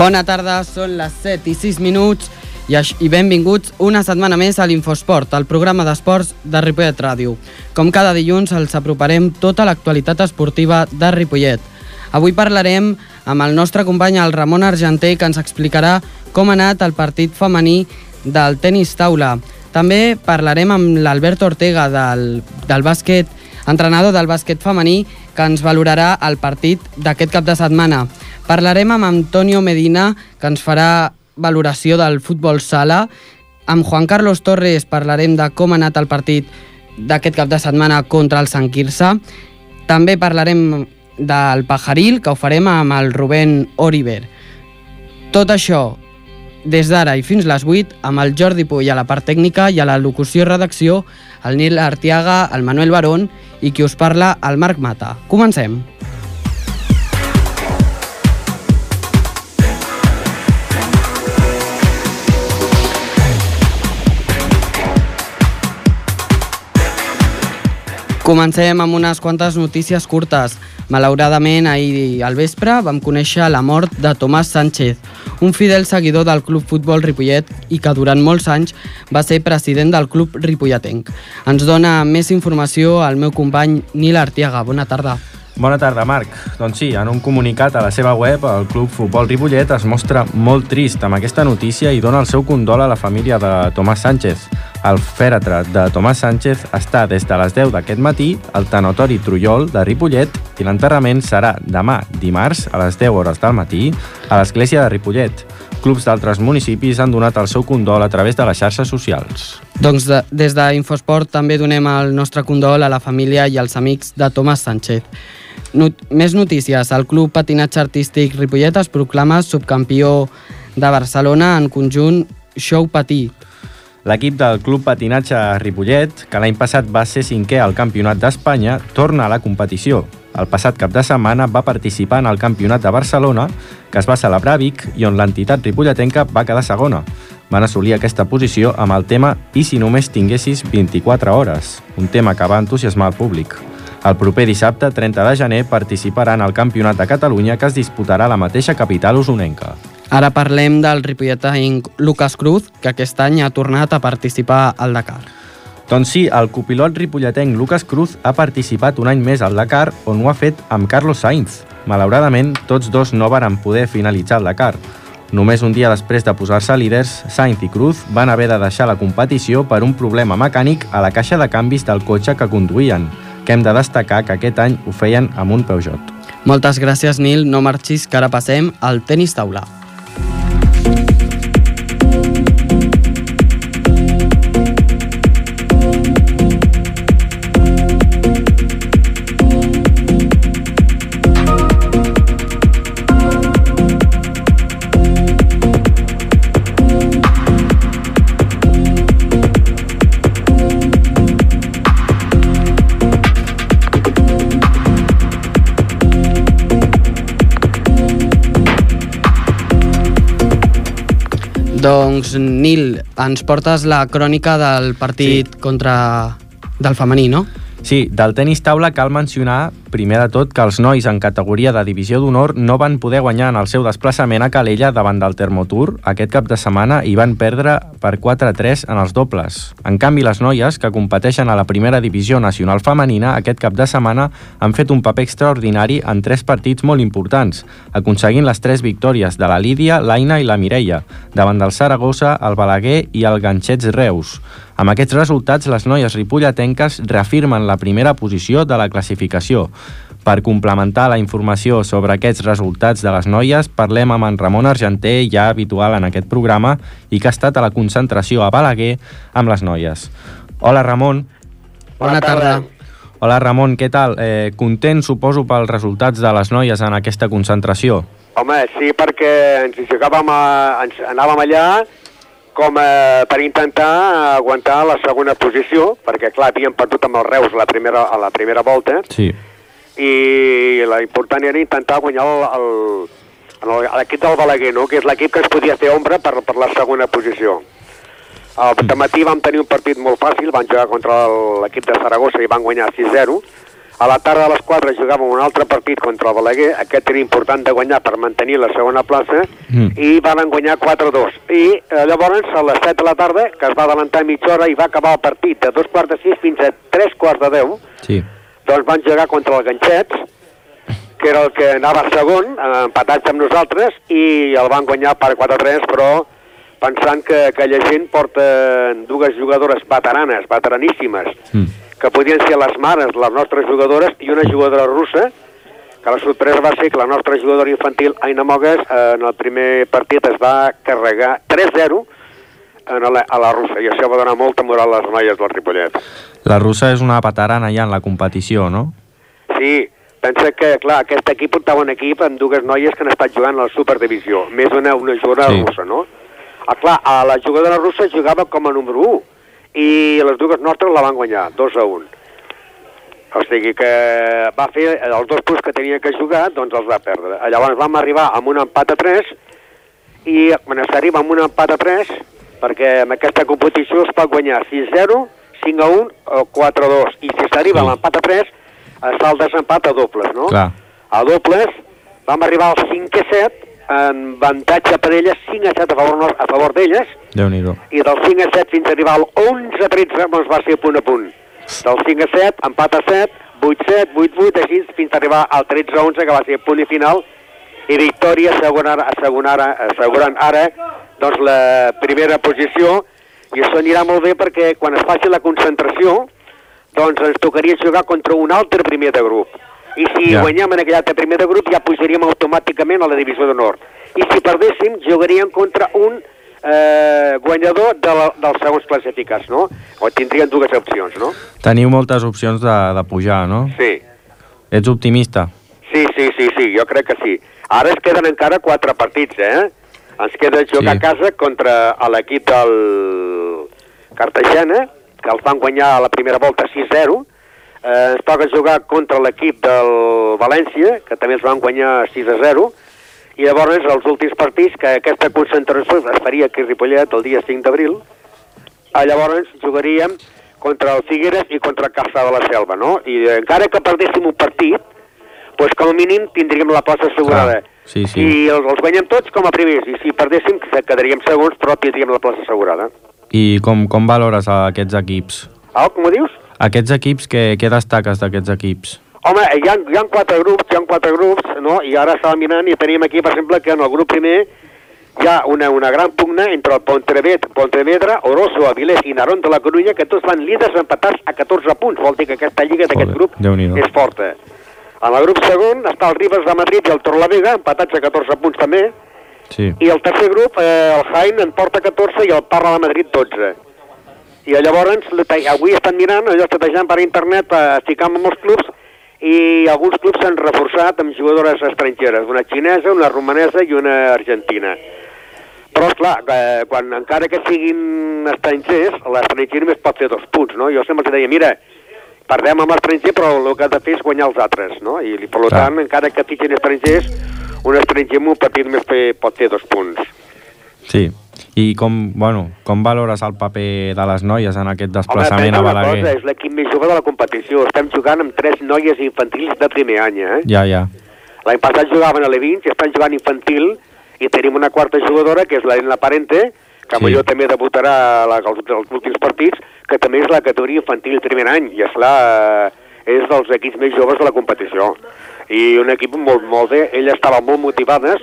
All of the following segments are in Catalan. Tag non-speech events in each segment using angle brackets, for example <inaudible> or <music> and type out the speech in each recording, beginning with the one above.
Bona tarda, són les 7 i 6 minuts i, i benvinguts una setmana més a l'Infosport, el programa d'esports de Ripollet Ràdio. Com cada dilluns els aproparem tota l'actualitat esportiva de Ripollet. Avui parlarem amb el nostre company, el Ramon Argenter, que ens explicarà com ha anat el partit femení del tenis taula. També parlarem amb l'Albert Ortega del, del bàsquet, entrenador del bàsquet femení, que ens valorarà el partit d'aquest cap de setmana. Parlarem amb Antonio Medina, que ens farà valoració del futbol sala. Amb Juan Carlos Torres parlarem de com ha anat el partit d'aquest cap de setmana contra el Sant Quirze. També parlarem del Pajaril, que ho farem amb el Rubén Oriver. Tot això des d'ara i fins les 8 amb el Jordi Puy a la part tècnica i a la locució i redacció, el Nil Artiaga, el Manuel Barón i qui us parla, el Marc Mata. Comencem. Comencem amb unes quantes notícies curtes. Malauradament, ahir al vespre vam conèixer la mort de Tomàs Sánchez, un fidel seguidor del Club Futbol Ripollet i que durant molts anys va ser president del Club Ripolletenc. Ens dona més informació el meu company Nil Artiaga. Bona tarda. Bona tarda, Marc. Doncs sí, en un comunicat a la seva web, el Club Futbol Ripollet es mostra molt trist amb aquesta notícia i dona el seu condol a la família de Tomàs Sánchez. El fèretre de Tomàs Sánchez està des de les 10 d'aquest matí al tanatori Trullol de Ripollet i l'enterrament serà demà, dimarts, a les 10 hores del matí, a l'església de Ripollet. Clubs d'altres municipis han donat el seu condol a través de les xarxes socials. Doncs de, des d'Infosport també donem el nostre condol a la família i als amics de Tomàs Sánchez. Not més notícies. El Club Patinatge Artístic Ripollet es proclama subcampió de Barcelona en conjunt Show Patí. L'equip del Club Patinatge Ripollet, que l'any passat va ser cinquè al Campionat d'Espanya, torna a la competició. El passat cap de setmana va participar en el Campionat de Barcelona, que es va celebrar a Vic i on l'entitat ripolletenca va quedar segona. Van assolir aquesta posició amb el tema I si només tinguessis 24 hores, un tema que va entusiasmar el públic. El proper dissabte, 30 de gener, participaran al Campionat de Catalunya que es disputarà a la mateixa capital usonenca. Ara parlem del ripolletenc Lucas Cruz, que aquest any ha tornat a participar al Dakar. Doncs sí, el copilot ripolletenc Lucas Cruz ha participat un any més al Dakar, on ho ha fet amb Carlos Sainz. Malauradament, tots dos no varen poder finalitzar el Dakar. Només un dia després de posar-se líders, Sainz i Cruz van haver de deixar la competició per un problema mecànic a la caixa de canvis del cotxe que conduïen, que hem de destacar que aquest any ho feien amb un Peugeot. Moltes gràcies, Nil. No marxis, que ara passem al tenis taula. Doncs, Nil, ens portes la crònica del partit sí. contra del femení, no? Sí, del tenis taula cal mencionar, primer de tot, que els nois en categoria de divisió d'honor no van poder guanyar en el seu desplaçament a Calella davant del Termotour aquest cap de setmana i van perdre per 4-3 en els dobles. En canvi, les noies, que competeixen a la primera divisió nacional femenina, aquest cap de setmana han fet un paper extraordinari en tres partits molt importants, aconseguint les tres victòries de la Lídia, l'Aina i la Mireia, davant del Saragossa, el Balaguer i el Ganxets Reus. Amb aquests resultats, les noies ripolletenques reafirmen la primera posició de la classificació. Per complementar la informació sobre aquests resultats de les noies, parlem amb en Ramon Argenter, ja habitual en aquest programa, i que ha estat a la concentració a Balaguer amb les noies. Hola, Ramon. Bona tarda. Hola, Ramon, què tal? Eh, content, suposo, pels resultats de les noies en aquesta concentració? Home, sí, perquè ens hi jugàvem a, ens anàvem allà com eh, per intentar aguantar la segona posició, perquè clar, havíem perdut amb els Reus la primera, a la primera volta, Sí. I la important era intentar guanyar l'equip del Balaguer, no? que és l'equip que ens podia fer ombra per, per la segona posició. Al matí vam tenir un partit molt fàcil, van jugar contra l'equip de Saragossa i van guanyar 6-0. A la tarda a les 4 jugàvem un altre partit contra el Balaguer, aquest era important de guanyar per mantenir la segona plaça, Mm. i van guanyar 4-2. I eh, llavors, a les 7 de la tarda, que es va adelantar mitja hora i va acabar el partit de dos quarts de 6 fins a tres quarts de 10, Sí. Doncs van jugar contra el Ganxets, que era el que anava segon, empatats amb nosaltres, i el van guanyar per 4-3, però pensant que aquella gent porta dues jugadores veteranes, veteraníssimes, Mm. que podien ser les mares, les nostres jugadores, i una jugadora russa, que la sorpresa va ser que la nostra jugadora infantil, Aina Mogues, en el primer partit es va carregar 3-0 en la, a la russa, i això va donar molta moral a les noies del Ripollet. La russa és una veterana ja en la competició, no? Sí, pensa que, clar, aquest equip portava un equip amb dues noies que han estat jugant a la Superdivisió, més una, una jugadora Sí. sí. russa, no? Ah, clar, a la jugadora russa jugava com a número 1 i les dues nostres la van guanyar, 2 a 1. O sigui que va fer els dos punts que tenia que jugar, doncs els va perdre. Llavors vam arribar amb un empat a 3 i quan s'arriba amb un empat a 3, perquè en aquesta competició es pot guanyar 6-0, 5 a 1 o 4 a 2. I si s'arriba Sí. a l'empat a 3, es fa el desempat a dobles, no? Clar. A dobles vam arribar al 5 a 7, en avantatge per elles, 5 a 7 a favor, a favor d'elles, i del 5 a 7 fins a arribar al 11 a 13 doncs va ser punt a punt. Del 5 a 7, empat a 7, 8 a 7, 8 a 8, així fins a arribar al 13 a 11, que va ser punt i final, i victòria assegurant, assegurant, assegurant ara doncs, la primera posició, i això anirà molt bé perquè quan es faci la concentració, doncs ens tocaria jugar contra un altre primer de grup. I si Ja. ja. guanyem en aquell altre primer de grup ja pujaríem automàticament a la divisió d'honor. I si perdéssim, jugaríem contra un eh, guanyador de la, dels segons classificats, no? O tindrien dues opcions, no? Teniu moltes opcions de, de pujar, no? Sí. Ets optimista? Sí, sí, sí, sí, jo crec que sí. Ara es queden encara quatre partits, eh? Ens queda jugar Sí. a casa contra l'equip del Cartagena, que els van guanyar a la primera volta 6-0. Eh, ens toca jugar contra l'equip del València, que també els van guanyar 6-0. I llavors els últims partits, que aquesta concentració es faria aquí a Ripollet el dia 5 d'abril, eh, llavors jugaríem contra el Figueres i contra el Caçà de la Selva, no? I encara que perdéssim un partit, doncs com a mínim tindríem la plaça assegurada. Clar, sí, sí. I els, els guanyem tots com a primers, i si perdéssim que quedaríem segons, però tindríem la plaça assegurada. I com, com valores a aquests equips? Ah, com ho dius? Aquests equips, què, què destaques d'aquests equips? Home, hi ha, hi ha quatre grups, hi ha quatre grups, no? I ara estava mirant i tenim aquí, per exemple, que en el grup primer hi ha una, una gran pugna entre el Pontevedra, Pontevedra Oroso, Avilés i Narón de la Corunya, que tots van líders empatats a 14 punts. Vol dir que aquesta lliga d'aquest grup és forta. En el grup segon està el Ribes de Madrid i el Torlavega, empatats a 14 punts també, Sí. i el tercer grup, eh, el Jaén en porta 14 i el Parla de Madrid 12. I llavors, avui estan mirant, allò estatejant per internet, eh, ficant amb els clubs, i alguns clubs s'han reforçat amb jugadores estrangeres, una xinesa, una romanesa i una argentina. Però, esclar, eh, quan, encara que siguin estrangers, l'estranger només pot fer dos punts, no? Jo sempre els deia, mira, perdem amb l'estranger, però el que has de fer és guanyar els altres, no? I, per Clar. tant, encara que fitxin estrangers, un estranger amb un partit només pot fer dos punts. Sí. I com, bueno, com valores el paper de les noies en aquest Home, desplaçament pensa a Balaguer? cosa, és l'equip més jove de la competició. Estem jugant amb tres noies infantils de primer any, eh? Ja, ja. L'any passat jugaven a l'E20 i estan jugant infantil i tenim una quarta jugadora, que és l'Elena Parente, que Sí. també debutarà a la, als, als últims partits, que també és la categoria infantil primer any, i esclar, eh, és dels equips més joves de la competició. I un equip molt, molt bé, elles estaven molt motivades,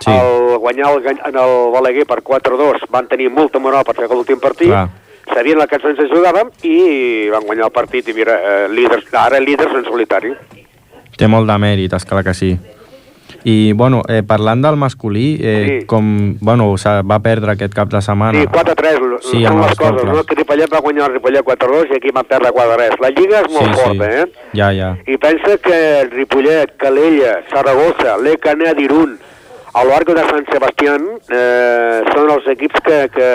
Sí. al guanyar el, en el Balaguer per 4-2 van tenir molta moral per fer l'últim partit, Clar. sabien el que ens jugàvem i van guanyar el partit i mira, eh, líders, ara líders en solitari. Té molt de mèrit, esclar que sí. I, bueno, eh, parlant del masculí, eh, Sí. com, bueno, va perdre aquest cap de setmana. Sí, 4-3, Sí, amb les coses, no? Que Ripollet va guanyar el Ripollet 4-2 i aquí van perdre 4-3. La Lliga és molt sí, forta, eh? Ja, ja. I pensa que el Ripollet, Calella, Saragossa, l'Ecanet, Irún, a l'Arco de Sant Sebastián eh, són els equips que, que,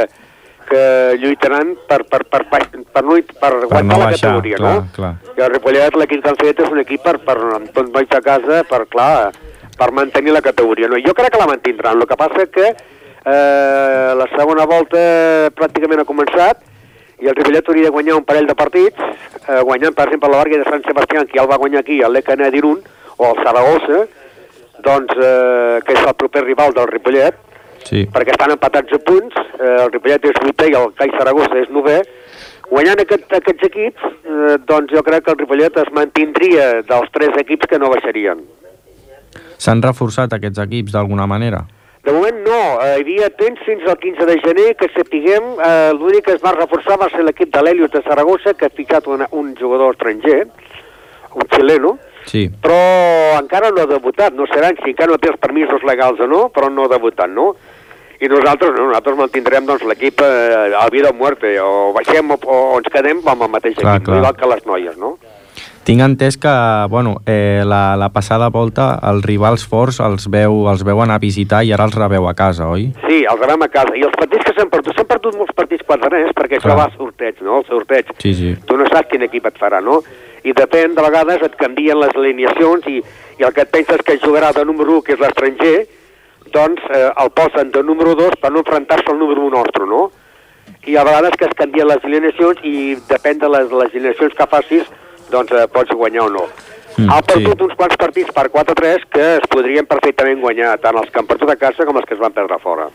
que lluitaran per, per, per, per, per, no, per guanyar no la baixar, categoria, clar, no? clar. I el Ripollet, l'equip que han fet és un equip per, per amb tot nois a casa, per, clar, per mantenir la categoria. No? Jo crec que la mantindran, el que passa que eh, la segona volta pràcticament ha començat i el Ripollet hauria de guanyar un parell de partits, eh, guanyant, per exemple, la Barca de Sant Sebastià, que ja el va guanyar aquí, el l'Ecana d'Irun, o el Saragossa, doncs, eh, que és el proper rival del Ripollet, Sí. perquè estan empatats a punts, eh, el Ripollet és vuitè i el CAI Saragossa és novè, guanyant aquest, aquests equips, eh, doncs jo crec que el Ripollet es mantindria dels tres equips que no baixarien. S'han reforçat aquests equips d'alguna manera? De moment no, eh, hi havia temps fins al 15 de gener que sapiguem, eh, l'únic que es va reforçar va ser l'equip de l'Helios de Saragossa que ha ficat una, un jugador estranger, un xileno, Sí. però encara no ha debutat, no seran si encara no té els permisos legals o no, però no ha debutat, no? I nosaltres no, nosaltres mantindrem doncs, l'equip eh, a vida o muerte, o baixem o, o ens quedem amb el mateix Clar, equip, clar. igual que les noies, no? Tinc entès que, bueno, eh, la, la passada volta els rivals forts els veu, els veu anar a visitar i ara els rebeu a casa, oi? Sí, els rebem a casa. I els partits que s'han perdut, s'han perdut molts partits quatre res, perquè això va a sorteig, no? El sorteig. Sí, sí. Tu no saps quin equip et farà, no? I depèn, de vegades et canvien les alineacions i, i el que et penses que jugarà de número 1, que és l'estranger, doncs eh, el posen de número 2 per no enfrontar-se al número 1 nostre, no? I a vegades que es canvien les alineacions i depèn de les, les alineacions que facis, doncs eh, pots guanyar o no. Mm, ha perdut sí. uns quants partits per 4-3 que es podrien perfectament guanyar, tant els que han perdut a casa com els que es van perdre fora.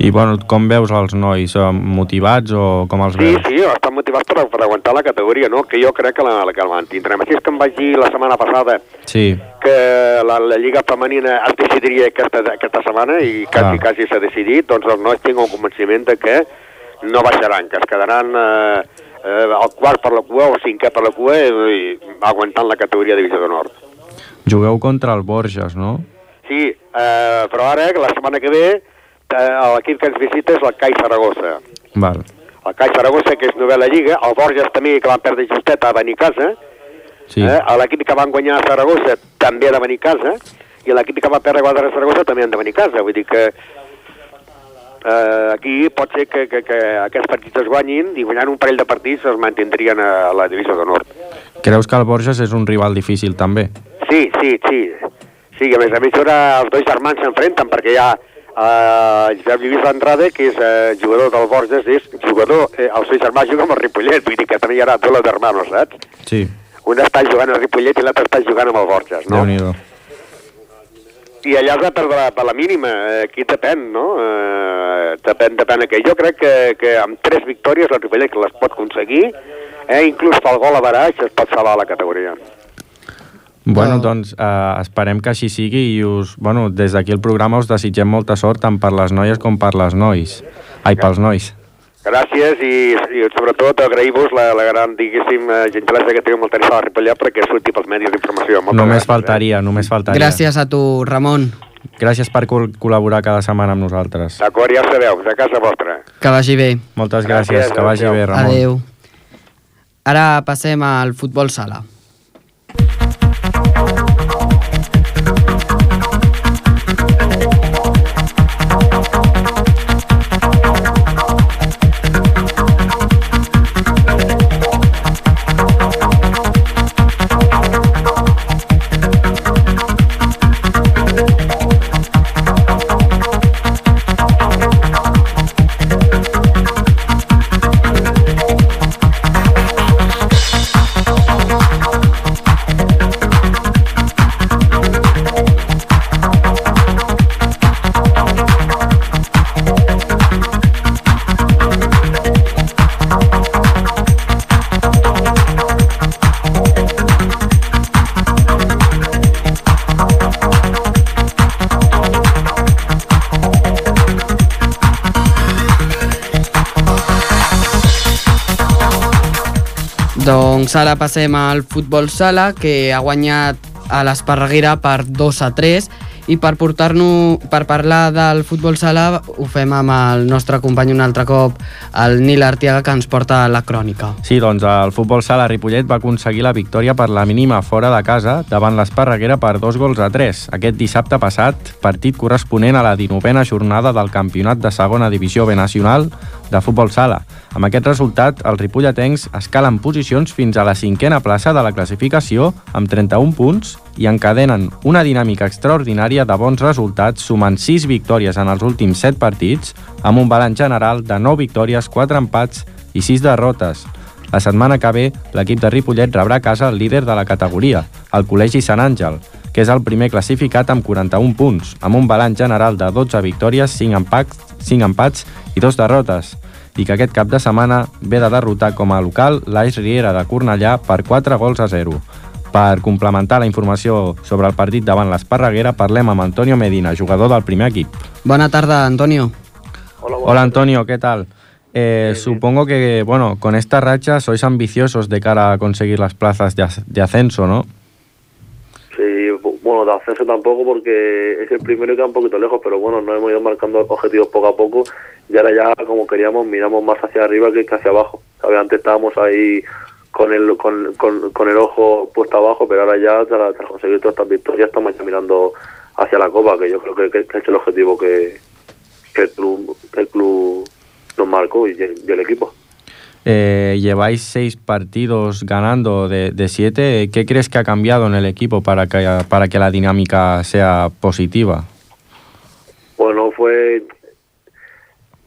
I, bueno, com veus els nois? Motivats o com els Sí, veus? sí, estan motivats per, per aguantar la categoria, no? que jo crec que la, que la mantindrem. Així és que em vaig dir la setmana passada Sí, que la, la Lliga Femenina es decidiria aquesta, aquesta setmana i quasi, Clar. quasi s'ha decidit, doncs els nois tinc un convenciment de que no baixaran, que es quedaran eh, eh, el quart per la cua o cinquè per la cua i, i aguantant la categoria de divisió d'honor. jugueu contra el Borges, no? Sí, eh, però ara, que la setmana que ve, eh, l'equip que ens visita és el CAI Saragossa. Val. El CAI Saragossa, que és novel·la lliga, el Borges també, que van perdre justet, a venir a casa, Sí. eh? l'equip que van guanyar a Saragossa també ha de venir a casa, i l'equip que va perdre a Saragossa també han de venir a casa, vull dir que eh, aquí pot ser que, que, que aquests partits es guanyin i guanyant un parell de partits es mantindrien a la divisió d'honor. Creus que el Borges és un rival difícil, també? Sí, sí, sí. Sí, a més a més ara els dos germans s'enfrenten perquè hi ha eh, Josep Lluís Andrade, que és eh, jugador del Borges, és jugador, eh, el seu germà juga amb el Ripollet, vull dir que també hi haurà duelo d'hermanos, saps? Sí, Un està jugant al Ripollet i l'altre està jugant amb el Borges, no? déu nhi I allà es va perdre per la mínima, eh, aquí depèn, no? Eh, depèn, depèn que jo crec que, que amb tres victòries el Ripollet les pot aconseguir, eh, inclús pel gol a baraix es pot salvar la categoria. Bueno, Ah. doncs eh, esperem que així sigui i us, bueno, des d'aquí el programa us desitgem molta sort tant per les noies com per les nois. Ai, pels nois. Gràcies i, i sobretot agrair-vos la, la gran, diguéssim, eh, gentilesa que teniu amb el tenis a la Ripollet perquè surti pels medis d'informació. Només gràcies, eh? faltaria, només faltaria. Gràcies a tu, Ramon. Gràcies per col col·laborar cada setmana amb nosaltres. D'acord, ja ho sabeu, de casa vostra. Que vagi bé. Moltes gràcies, Gràcies, que vagi adéu. bé, Ramon. Adeu. Ara passem al futbol sala. Doncs ara passem al futbol sala, que ha guanyat a l'Esparreguera per 2 a 3 i per portar-nos per parlar del futbol sala ho fem amb el nostre company un altre cop, el Nil Artiaga, que ens porta la crònica. Sí, doncs el futbol sala Ripollet va aconseguir la victòria per la mínima fora de casa davant l'Esparreguera per dos gols a tres. Aquest dissabte passat, partit corresponent a la 19a jornada del campionat de segona divisió B nacional de futbol sala. Amb aquest resultat, els ripolletens escalen posicions fins a la cinquena plaça de la classificació amb 31 punts i encadenen una dinàmica extraordinària de bons resultats sumant 6 victòries en els últims 7 partits amb un balanç general de 9 victòries, 4 empats i 6 derrotes. La setmana que ve, l'equip de Ripollet rebrà a casa el líder de la categoria, el Col·legi Sant Àngel, que és el primer classificat amb 41 punts, amb un balanç general de 12 victòries, 5 empats, 5 empats i 2 derrotes, i que aquest cap de setmana ve de derrotar com a local l'Aix Riera de Cornellà per 4 gols a 0. Per complementar la informació sobre el partit davant l'Esparreguera, parlem amb Antonio Medina, jugador del primer equip. Bona tarda, Antonio. Hola, Hola Antonio, ¿qué tal? Eh, supongo que, bueno, con esta racha sois ambiciosos de cara a conseguir las plazas de, as- de ascenso, ¿no? Sí, bueno, de ascenso tampoco porque es el primero y queda un poquito lejos, pero bueno, nos hemos ido marcando objetivos poco a poco y ahora ya como queríamos miramos más hacia arriba que hacia abajo. ¿sabes? Antes estábamos ahí con el con, con, el ojo puesto abajo, pero ahora ya tras, conseguir todas estas victorias estamos ya mirando hacia la Copa, que yo creo que, es el objetivo que, que el club el club nos marcó y el equipo. Eh, lleváis seis partidos ganando de, de siete. ¿Qué crees que ha cambiado en el equipo para que, para que la dinámica sea positiva? Bueno, fue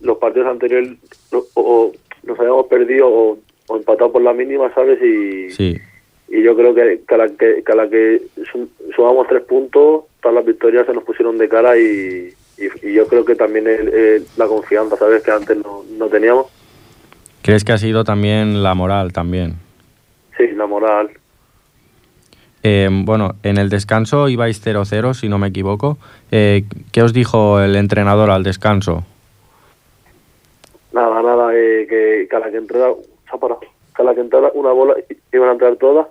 los partidos anteriores o, o nos habíamos perdido o, o empatado por la mínima, ¿sabes? Y, Sí. y yo creo que, que a la que, que a la que sum- sumamos tres puntos, todas las victorias se nos pusieron de cara y, y, y yo creo que también el- el- la confianza, ¿sabes? Que antes no, no teníamos. ¿Crees que ha sido también la moral también? Sí, la moral. Eh, bueno, en el descanso ibais 0-0, si no me equivoco. Eh, ¿Qué os dijo el entrenador al descanso? Nada, nada, eh, que, que a la que entrara, parado. que a la que entrara una bola iban a entrar todas,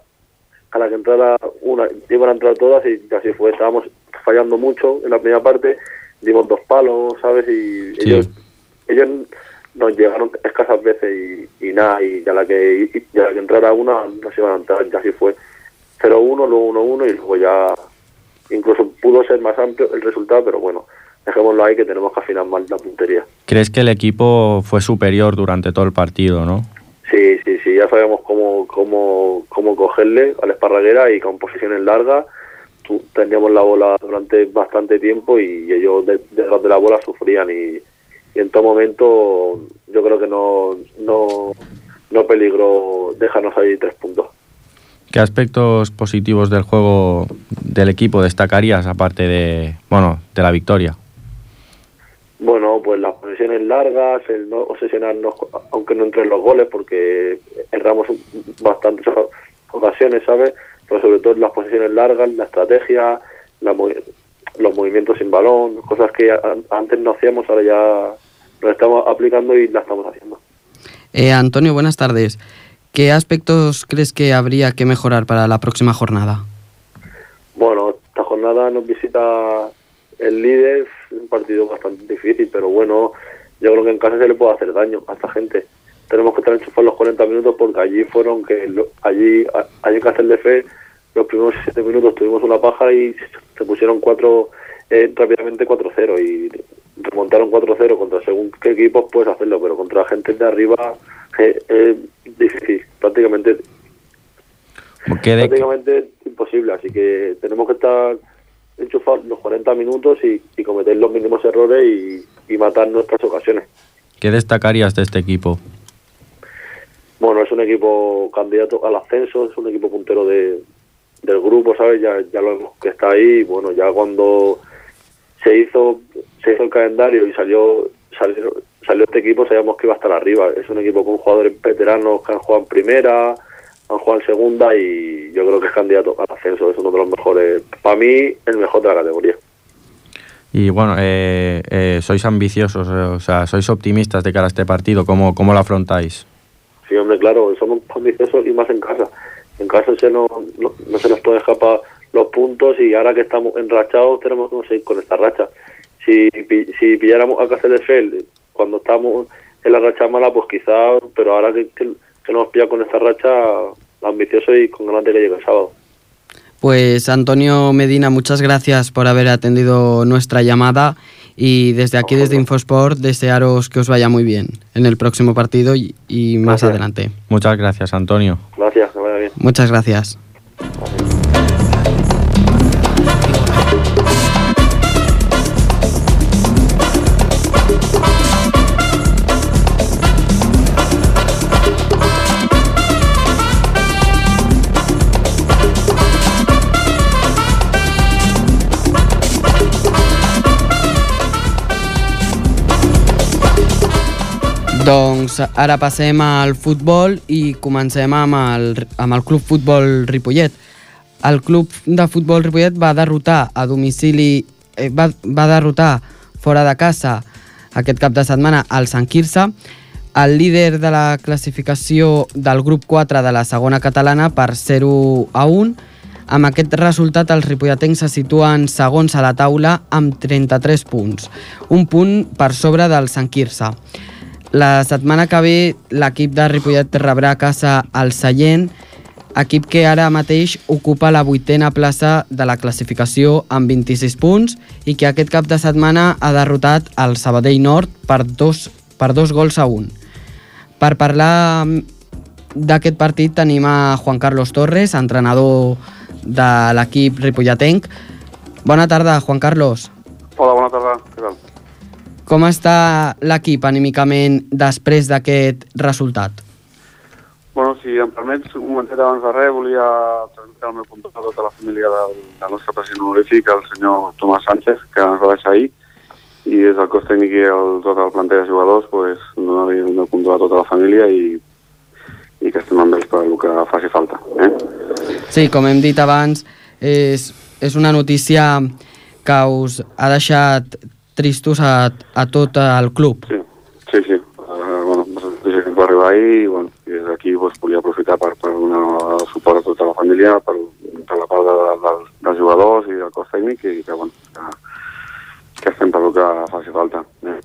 a la que entrara una iban a entrar todas y así fue. Estábamos fallando mucho en la primera parte, dimos dos palos, ¿sabes? Y Sí. ellos, ellos nos llegaron escasas veces y, y nada, y a la que y, y a la que entrara una nos iban a entrar, y así fue. 0-1, luego 1-1 y luego ya incluso pudo ser más amplio el resultado, pero bueno, dejémoslo ahí que tenemos que afinar más la puntería. ¿Crees que el equipo fue superior durante todo el partido, no? Sí, sí, sí, ya sabíamos cómo, cómo, cómo cogerle a la esparraguera y con posiciones largas. Teníamos la bola durante bastante tiempo y ellos de- detrás de la bola sufrían y, y en todo momento yo creo que no, no, no peligró dejarnos ahí tres puntos. ¿Qué aspectos positivos del juego del equipo destacarías aparte de, bueno, de la victoria? Bueno, pues las posiciones largas, el no obsesionarnos, aunque no entren los goles, porque erramos bastantes ocasiones, ¿sabes? Pero sobre todo las posiciones largas, la estrategia, la los movimientos sin balón, cosas que antes no hacíamos, ahora ya nos estamos aplicando y las estamos haciendo. Eh, Antonio, buenas tardes. ¿Qué aspectos crees que habría que mejorar para la próxima jornada? Bueno, esta jornada nos visita el líder, un partido bastante difícil, pero bueno, yo creo que en casa se le puede hacer daño a esta gente. Tenemos que estar enchufados los 40 minutos porque allí fueron que lo- allí, a- allí en Castel de Fe los primeros 7 minutos tuvimos una paja y se pusieron cuatro eh, rápidamente 4-0 y remontaron 4-0 contra según qué equipos puedes hacerlo, pero contra gente de arriba eh, es difícil, prácticamente ¿Qué de- prácticamente imposible, así que tenemos que estar enchufados los 40 minutos y, y cometer los mínimos errores y, y matar nuestras ocasiones. ¿Qué destacarías de este equipo? Bueno, es un equipo candidato al ascenso, es un equipo puntero de, del grupo, ¿sabes? Ya, ya lo vemos que está ahí. Bueno, ya cuando se hizo se hizo el calendario y salió salió, salió este equipo, sabíamos que iba a estar arriba. Es un equipo con jugadores veteranos que han jugado en primera, han jugado en segunda y yo creo que es candidato al ascenso. Es uno de los mejores, para mí, el mejor de la categoría. Y bueno, eh, eh, sois ambiciosos, eh, o sea, sois optimistas de cara a este partido. ¿Cómo, cómo lo afrontáis? Sí, hombre, claro, somos ambiciosos y más en casa. En casa se nos, no, no se nos puede escapar los puntos y ahora que estamos enrachados tenemos que seguir con esta racha. Si, pi- si pilláramos a Castelldefels cuando estamos en la racha mala, pues quizás, pero ahora que, que, que nos pilla con esta racha, ambicioso y con ganas de que llegue el sábado. Pues Antonio Medina, muchas gracias por haber atendido nuestra llamada y desde aquí, desde Infosport, desearos que os vaya muy bien en el próximo partido y, y más Gracias. adelante. Muchas gracias, Antonio. Gracias, que vaya bien. Muchas gracias. Doncs ara passem al futbol i comencem amb el, amb el Club Futbol Ripollet. El Club de Futbol Ripollet va derrotar a domicili, eh, va, va derrotar fora de casa aquest cap de setmana al Sant Quirze, el líder de la classificació del grup 4 de la segona catalana per 0 a 1. Amb aquest resultat, els ripolletens se situen segons a la taula amb 33 punts, un punt per sobre del Sant Quirze. La setmana que ve l'equip de Ripollet rebrà a casa el Sallent, equip que ara mateix ocupa la vuitena plaça de la classificació amb 26 punts i que aquest cap de setmana ha derrotat el Sabadell Nord per dos, per dos gols a un. Per parlar d'aquest partit tenim a Juan Carlos Torres, entrenador de l'equip ripolletenc. Bona tarda, Juan Carlos. Hola, bona tarda. Què tal? Com està l'equip anímicament després d'aquest resultat? Bueno, si em permets, un momentet abans de res, volia transmetre el meu condol a tota la família del, del nostre president honorífic, el senyor Tomàs Sánchez, que ens va deixar ahir, i des del cos tècnic i el, tot el planter de jugadors, pues, donar-li el meu condol a tota la família i, i que estem amb ells per el que faci falta. Eh? Sí, com hem dit abans, és, és una notícia que us ha deixat tristos a, a tot el club. Sí, sí, sí. Uh, bueno, ens va arribar ahir i, bueno, i des d'aquí pues, volia aprofitar per, per donar suport a tota la família, per, per la part de, de, dels jugadors i del cos tècnic i que, bueno, que, que estem per el que faci falta. Eh?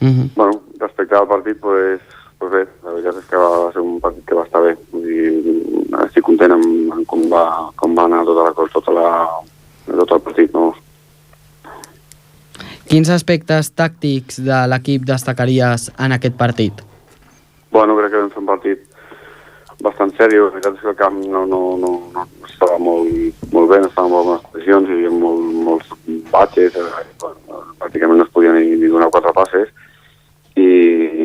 Mm -hmm. Bueno, respecte al partit, pues, pues bé, la veritat és que va ser un partit que va estar bé. Vull dir, estic content amb, amb com, va, com va anar tota la cosa, tota la, tot el partit, no? Quins aspectes tàctics de l'equip destacaries en aquest partit? Bueno, crec que vam fer un partit bastant seriós. La veritat és que el camp no, no, no, no estava molt, molt bé, no estava en molt bones condicions, hi havia molt, molts batxes, eh, bueno, pràcticament no es podia ni, ni donar quatre passes, i,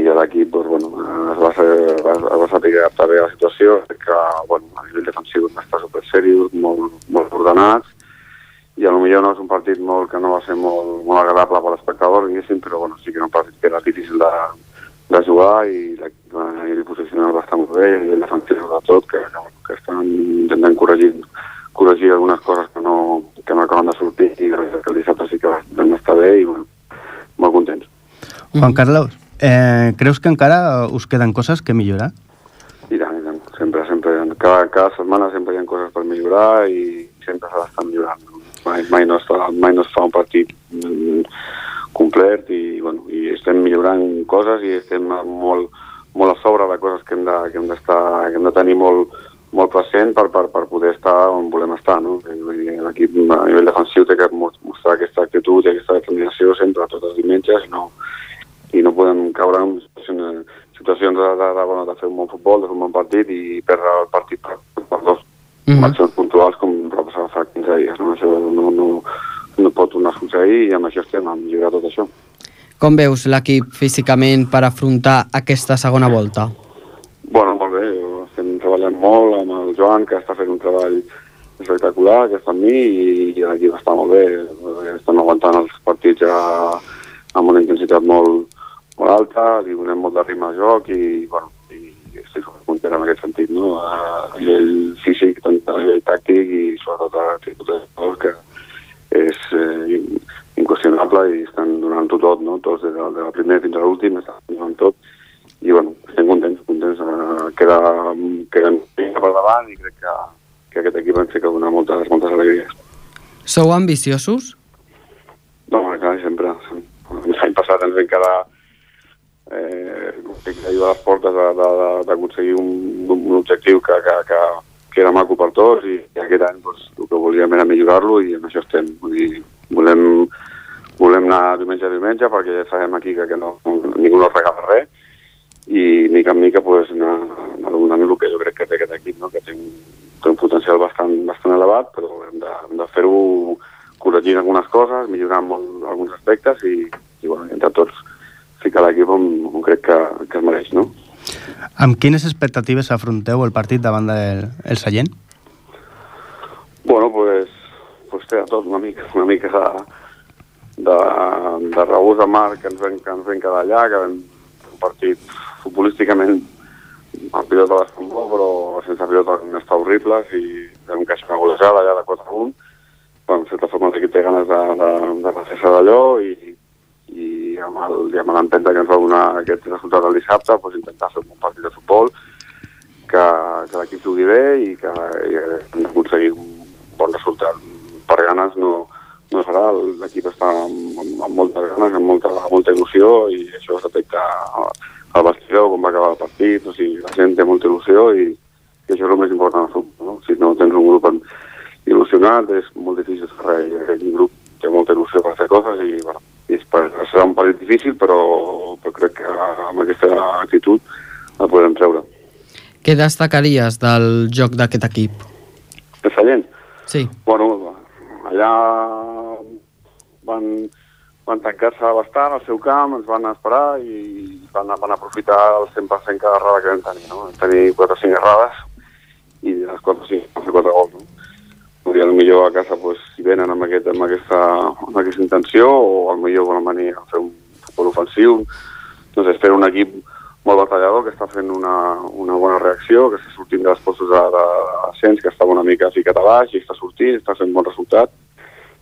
i l'equip doncs, bueno, es va, ser, va, es va saber adaptar bé a la situació, que bueno, a nivell defensiu va estar super seriós, molt, molt ordenats, i a lo no és un partit molt, que no va ser molt, molt agradable per l'espectador, diguéssim, però bueno, sí que era un partit que era difícil de, de jugar i l'equip a nivell posicional va estar molt bé, a nivell defensiu de tot, que, que, que estan intentant corregir, corregir algunes coses que no, que no acaben de sortir i que el dissabte sí que vam estar bé i bueno, molt contents. Juan Carlos, eh, creus que encara us queden coses que millorar? I tant, i tant. Sempre, sempre. Cada, cada setmana sempre hi ha coses per millorar i sempre s'ha d'estar millorant. Mai, mai, no fa, mai no es fa un partit mm, complet i, bueno, i estem millorant coses i estem molt, molt a sobre de coses que hem de, que hem d'estar, que hem de tenir molt, molt present per, per, per poder estar on volem estar. No? L'equip a nivell defensiu té que mostrar aquesta actitud i aquesta determinació sempre a tots els dimensions i no, i no podem caure en situacions, situacions de, de, de, bueno, de fer un bon futbol, de fer un bon partit i perdre el partit per, per dos mm -hmm. accions puntuals com passar fa 15 dies. No? Això no, no, no pot tornar a succeir i amb això estem a millorar tot això. Com veus l'equip físicament per afrontar aquesta segona volta? Bueno, molt bé. Estem treballant molt amb el Joan, que està fent un treball espectacular, que està amb mi, i, i l'equip està molt bé. Estan aguantant els partits ja amb una intensitat molt, molt alta, li donem molt de ritme al joc i, bueno, A nivell físic, tant a nivell tàctic i sobretot a l'actitud de jugadors que és eh, inqüestionable i estan donant-ho tot, no? Tots des de, de la primera fins a l'últim estan donant tot i bueno, estem contents, contents. Uh, queda, queda per davant i crec que, que aquest equip ens fica donar moltes, moltes alegries. Sou ambiciosos? No, clar, sempre. L'any passat ens vam quedar eh, a les portes d'aconseguir un, un objectiu que, que, que, que era maco per tots i, i aquest any doncs, el que volíem era millorar-lo i en això estem. Vull dir, volem, volem anar diumenge perquè ja sabem aquí que, que no, ningú no regala res i mica en mica pues, anar, anar donant el que jo crec que té aquest equip, no? que té un, té un potencial bastant, bastant elevat, però hem de, hem de fer-ho corregint algunes coses, millorant molt alguns aspectes i, i bueno, entre tots ficar l'equip on, on crec que, que es mereix, no? Amb quines expectatives afronteu el partit davant del el Sallent? Bueno, pues, pues té a tot una mica, una mica de, de, de regús de mar que ens ven, que ens ven quedar allà, que vam partit futbolísticament amb pilota bastant bo, però sense pilota està horribles i vam queixar una golejada allà de 4-1. Bueno, en certa forma l'equip té ganes de, de, de refer-se d'allò i, i amb l'empenta que ens va donar aquest resultat el dissabte, doncs intentar fer un bon partit de futbol, que, que l'equip jugui bé i que i, eh, hem d'aconseguir un bon resultat. Per ganes no, no serà, l'equip està amb, amb, ganes, amb molta, molta il·lusió i això es detecta al- vestidor, com va acabar el partit, o sigui, la gent té molta il·lusió i, i això és el més important al futbol. No? Si no tens un grup en- il·lusionat és molt difícil fer res, i aquest grup té molta il·lusió per fer coses i, bueno, i és per, serà un partit difícil, però, però crec que amb aquesta actitud la podem treure. Què destacaries del joc d'aquest equip? És Sallent? Sí. Bueno, allà van, van tancar-se bastant al seu camp, ens van esperar i van, van aprofitar el 100% cada errada que vam tenir. No? Vam tenir 4 o 5 errades i de les 4 o 5 vam fer 4 gols. No? I millor a casa, pues, si venen amb, aquest, amb, aquesta, amb aquesta intenció o millor volen venir a fer un futbol ofensiu. Doncs espero un equip molt batallador que està fent una, una bona reacció, que està sortint dels postos de, de, d'ascens, que estava una mica ficat a baix i està sortint, està fent bon resultat.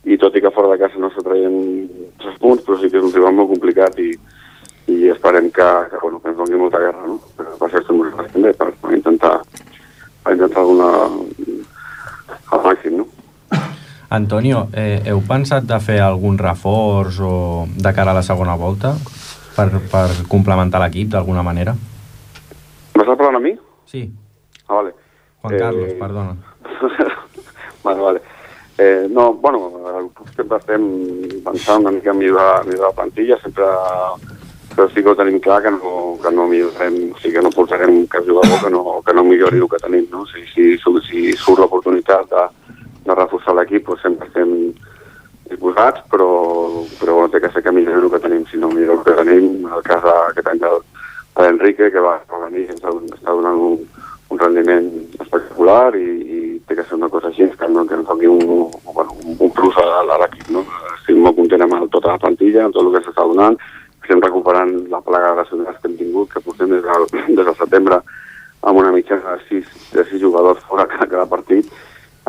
I tot i que fora de casa no s'ha traient tres punts, però sí que és un rival molt complicat i, i esperem que, que, bueno, que ens doni molta guerra, no? Per, per ser molt també, per, per intentar per intentar donar al màxim, no? Antonio, eh, heu pensat de fer algun reforç o de cara a la segona volta per, per complementar l'equip d'alguna manera? M'estàs parlant a mi? Sí, Ah, vale. Juan Carlos, perdona. <laughs> vale, vale. Eh, no, bueno, sempre estem pensant una mica en millorar, millorar la plantilla, sempre però sí que ho tenim clar que no, que no millorarem, o sigui que no portarem cap jugador que no, que no millori el que tenim, no? Si, si, si surt l'oportunitat de, de reforçar l'equip, doncs sempre estem disposats, però, però no té que ser que millori el que tenim, sinó millorar el que tenim, en el cas d'aquest any del, de l'Enrique, que va, venir i ens està donant un, un rendiment espectacular i, i té que ser una cosa així que, no, que ens doni un, bueno, un, plus a, a l'equip. No? Estic molt content amb tota la plantilla, amb tot el que s'està donant, estem recuperant la plaga de lesionats que hem tingut, que portem des del, <laughs> des del setembre amb una mitjana de sis, de sis jugadors fora cada, cada partit.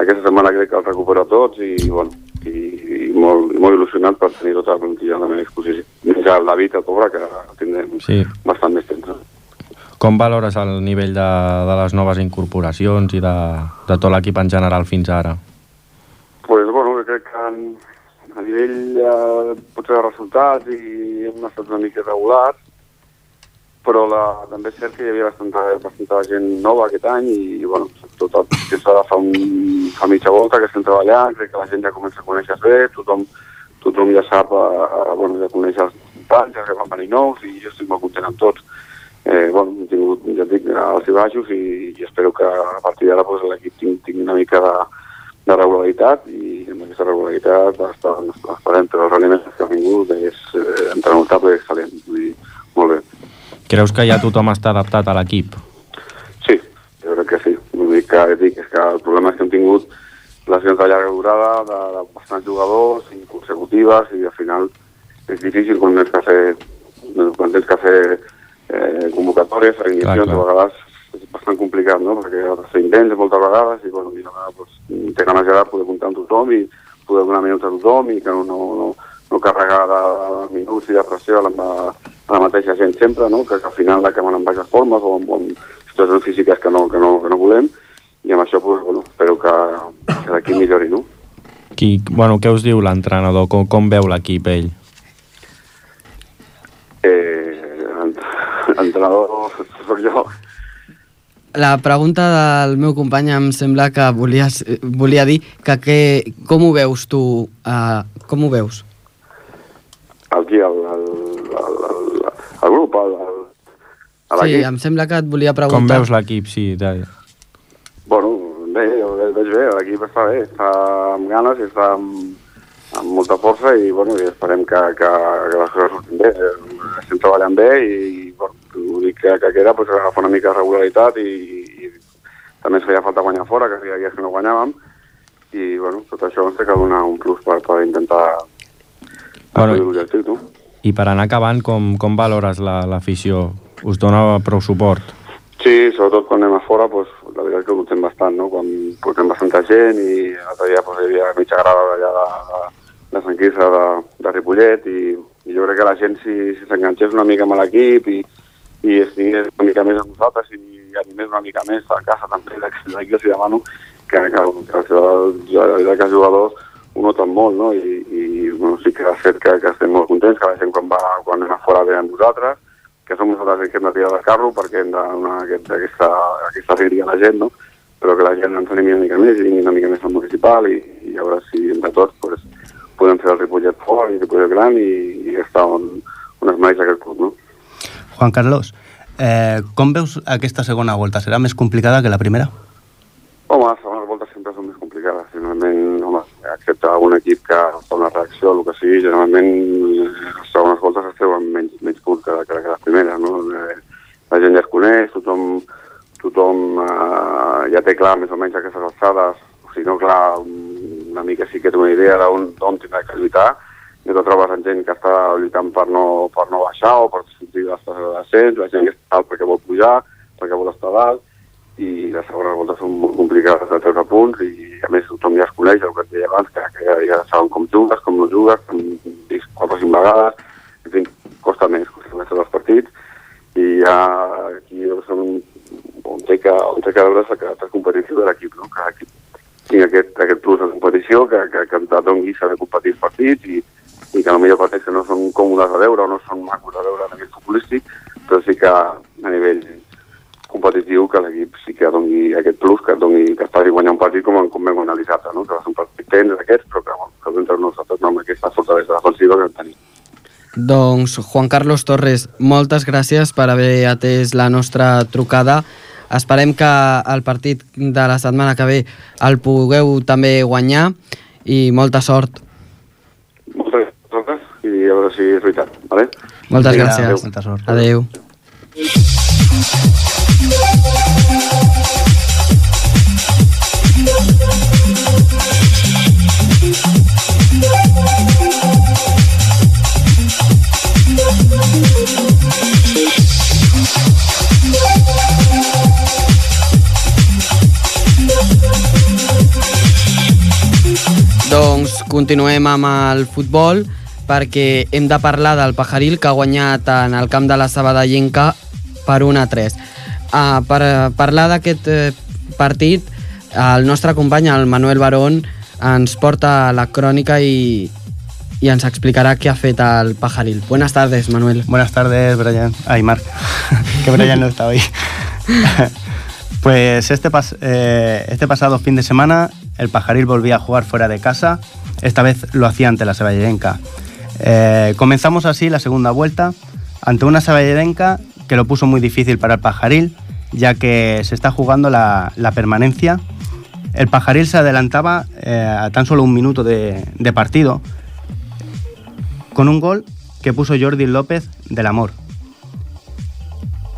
Aquesta setmana crec que els recupero tots i, bueno, i, i, molt, i molt il·lusionat per tenir tota la plantilla a la meva disposició. Més el David, el pobre, que tindrem Sí. bastant més temps. No? Com valores el nivell de, de les noves incorporacions i de, de tot l'equip en general fins ara? pues, bueno, crec que en, a nivell eh, potser de resultats i hem estat una mica irregulars, però la, també és cert que hi havia bastanta, bastanta gent nova aquest any i, bueno, tot el que s'ha de fa, un, fa mitja volta que estem treballant, crec que la gent ja comença a conèixer bé, tothom, tothom ja sap, eh, eh, bueno, ja coneix els companys, ja que van venir nous i jo estic molt content amb tots. Eh, bueno, hem tingut, ja dic, alts i baixos i, i espero que a partir d'ara pues, l'equip tingui, tingui una mica de, de regularitat i amb aquesta regularitat està, esperem, però els rendiments que ha vingut és eh, entre notable i excel·lent, vull dir, molt bé. Creus que ja tothom està adaptat a l'equip? Sí, jo crec que sí. L'únic que dic és que el problema és que hem tingut lesions de llarga durada de, de bastants jugadors inconsecutives i al final és difícil quan tens que fer, quan tens que fer eh, convocatòries, clar. a vegades és bastant complicat, no? Perquè has de fer intents moltes vegades i, bueno, i a vegades doncs, té ganes ja de poder comptar amb tothom i poder donar minuts a tothom i que no, no, no, no carregar de, de minuts i de pressió a la, a la mateixa gent sempre, no? que, que al final acaben amb baixes formes o amb, amb situacions físiques que no, que no, que no volem i amb això pues, bueno, espero que, que d'aquí millori, no? Qui, bueno, què us diu l'entrenador? Com, com veu l'equip ell? Ent- entrenador <laughs> soc jo. La pregunta del meu company em sembla que volies, volia dir que, que com ho veus tu? Uh, com ho veus? Aquí, el, el, el, el, el grup, el, el, Sí, em sembla que et volia Com preguntar. veus l'equip? Sí. Bueno, bé, ve- veig bé, l'equip està bé, està amb ganes i està amb, amb molta força i, bueno, i esperem que, que, que les coses surtin bé. Estem treballant bé i, i bueno, l'únic que, que queda pues, és agafar una mica de regularitat i, i també ens feia falta guanyar fora, que hi havia dies que no guanyàvem i, bueno, tot això ens té que donar un plus per, per intentar Bueno, l'objectiu, tu. I per anar acabant, com, com valores la- l'afició? us dona prou suport. Sí, sobretot quan anem a fora, pues, la veritat és que ho notem bastant, no? Quan portem bastanta gent i l'altre dia pues, hi havia mitja grada d'allà de, de, de Sant Quirze de, de Ripollet i, i jo crec que la gent si s'enganxés una mica amb l'equip i, i estigués una mica més amb nosaltres i animés una mica més a casa també, <laughs> d'aquí que els demano que, que, que veritat que els jugadors ho noten molt, no? I, i bueno, sí que és cert que, que estem molt contents, que la gent quan, va, quan anem a fora ve amb nosaltres, que som nosaltres els que hem de tirar del carro perquè hem de donar aquest, aquesta, aquesta alegria a la gent, no? però que la gent ens animi una mica més i vingui una mica més al municipal i, i a veure si entre tots pues, podem fer el Ripollet fort i el Ripollet gran i, i estar on, on es mereix aquest club. No? Juan Carlos, eh, com veus aquesta segona volta? Serà més complicada que la primera? Home, les segones voltes sempre són més complicades. Generalment, home, excepte algun equip que fa una reacció o el que sigui, generalment eh, les segones voltes es treuen menys, menys punts que, que, que les primeres, no? Eh, La gent ja es coneix, tothom, tothom eh, ja té clar més o menys aquestes alçades, o si no clar, una mica sí que té una idea d'on tindrà que lluitar, i te trobes amb gent que està lluitant per no, per no baixar o per sortir de descens, la gent que està alt perquè vol pujar, perquè vol estar dalt, i les segones voltes són molt complicades de treure punts i a més tothom ja es coneix el que et deia abans, que, que ja, ja saben com jugues, com no jugues, com vist quatre o cinc vegades, en fi, costa més, costa més els partits. I ja aquí som on té que, on té que veure la caràcter de l'equip, no? que l'equip tingui aquest, aquest plus de competició, que, que, que et doni saber competir els partits i, i que potser partits que no són còmodes a veure o no són macos a veure a nivell futbolístic, però sí que a nivell competitiu que l'equip sí que doni aquest plus, que, doni, que es faci guanyar un partit com, com vam analitzar, no? que va ser un partit tens d'aquests, però que, bueno, que entre nosaltres no amb aquesta fortalesa defensiva que tenim. Doncs Juan Carlos Torres, moltes gràcies per haver atès la nostra trucada. Esperem que el partit de la setmana que ve el pugueu també guanyar i molta sort. Moltes gràcies i a veure si és veritat. Vale? Moltes Vinga, gràcies. adéu, molta sort. Adéu. Doncs continuem amb el futbol perquè hem de parlar del Pajaril que ha guanyat en el camp de la Sabadellenca per 1 a 3. Uh, per eh, parlar d'aquest eh, partit, el nostre company, el Manuel Barón, ens porta la crònica i, y ens explicará qué ha fet el Pajaril. Buenas tardes, Manuel. Buenas tardes, Brian. Ay, Marc, <laughs> que Brian no está hoy. <laughs> pues este, pas- eh, este pasado fin de semana el Pajaril volvía a jugar fuera de casa. Esta vez lo hacía ante la Saballerenca. Eh, comenzamos así la segunda vuelta ante una Saballerenca que lo puso muy difícil para el Pajaril, ya que se está jugando la, la permanencia. El Pajaril se adelantaba eh, a tan solo un minuto de, de partido con un gol que puso Jordi López del Amor.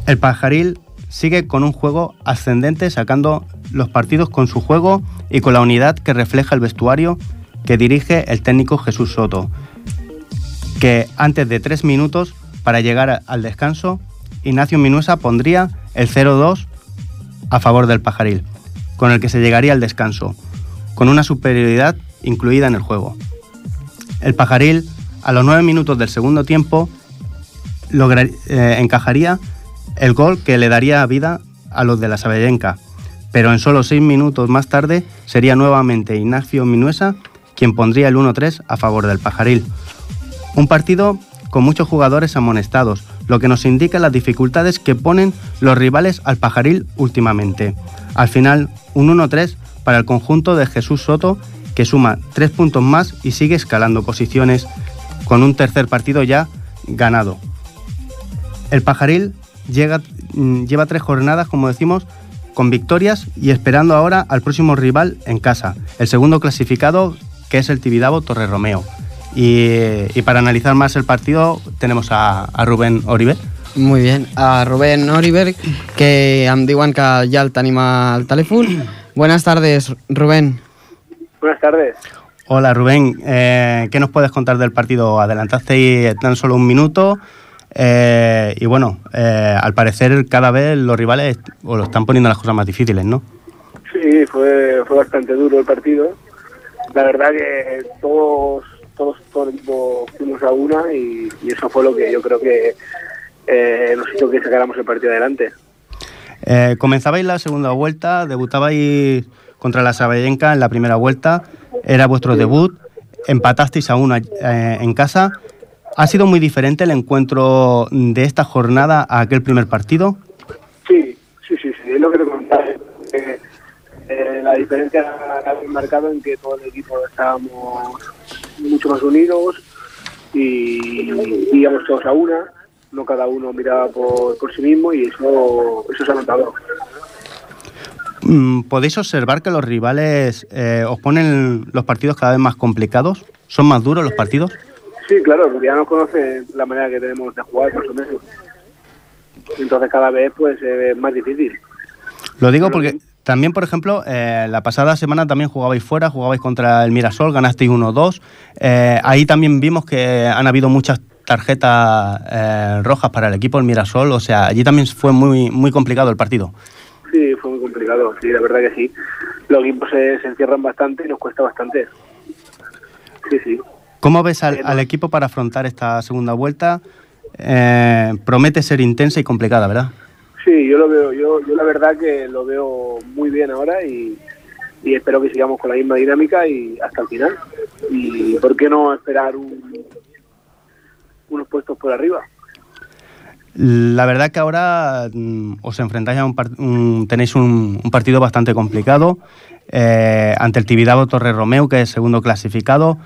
El Pajaril sigue con un juego ascendente sacando los partidos con su juego y con la unidad que refleja el vestuario que dirige el técnico Jesús Soto, que antes de tres minutos para llegar al descanso, Ignacio Minuesa pondría el 0-2 a favor del Pajaril, con el que se llegaría al descanso, con una superioridad incluida en el juego. El Pajaril, a los nueve minutos del segundo tiempo, logra- eh, encajaría el gol que le daría vida a los de la Saballenca, pero en solo seis minutos más tarde sería nuevamente Ignacio Minuesa quien pondría el 1-3 a favor del Pajaril. Un partido con muchos jugadores amonestados, lo que nos indica las dificultades que ponen los rivales al Pajaril últimamente. Al final, un 1-3 para el conjunto de Jesús Soto, que suma tres puntos más y sigue escalando posiciones con un tercer partido ya ganado. El Pajaril mm, lleva tres jornadas, como decimos, con victorias y esperando ahora al próximo rival en casa, el segundo clasificado, que es el Tibidabo Torre Romeo. Y, y para analizar más el partido tenemos a, a Rubén Oribe. Muy bien. A Rubén Oriber, que em diuen que ja el tenim al telèfon. <clears throat> Buenas tardes, Rubén. Buenas tardes. Hola Rubén, eh, ¿qué nos puedes contar del partido? Adelantaste tan solo un minuto, Eh, y bueno, eh, al parecer cada vez los rivales o lo están poniendo las cosas más difíciles, ¿no? Sí, fue, fue bastante duro el partido. La verdad que todos, todos, todo el equipo fuimos a una y, y eso fue lo que yo creo que eh, nos hizo que sacáramos el partido adelante. Eh, comenzabais la segunda vuelta, debutabais contra la Sabayenca en la primera vuelta, era vuestro debut, empatasteis a una eh, en casa. ¿Ha sido muy diferente el encuentro de esta jornada a aquel primer partido? Sí, sí, es lo que te comentaba. Eh, eh, la diferencia la habéis marcado en que todo el equipo estábamos mucho más unidos y íbamos todos a una, no cada uno miraba por, por sí mismo y eso, eso se ha notado. Mm, ¿Podéis observar que los rivales eh, os ponen los partidos cada vez más complicados? ¿Son más duros los partidos? Sí, claro, porque ya nos conocen la manera que tenemos de jugar, más o menos. Entonces cada vez pues es más difícil. Lo digo porque también, por ejemplo, eh, la pasada semana también jugabais fuera, jugabais contra el Mirasol, ganasteis 1-2. Eh, ahí también vimos que han habido muchas tarjetas eh, rojas para el equipo del Mirasol, o sea, allí también fue muy, muy complicado el partido. Sí, fue muy complicado, sí, la verdad que sí. Los equipos se, se encierran bastante y nos cuesta bastante. Sí, sí. ¿Cómo ves al, Eh, al equipo para afrontar esta segunda vuelta? Promete ser intensa y complicada, ¿verdad? Sí, yo lo veo, yo, yo la verdad que lo veo muy bien ahora y, y espero que sigamos con la misma dinámica y hasta el final. Y por qué no esperar un- unos puestos por arriba. La verdad que ahora mm, os enfrentáis a un, un- tenéis un, partido bastante complicado eh, ante el Tibidabo Torre Romeo, que es segundo clasificado.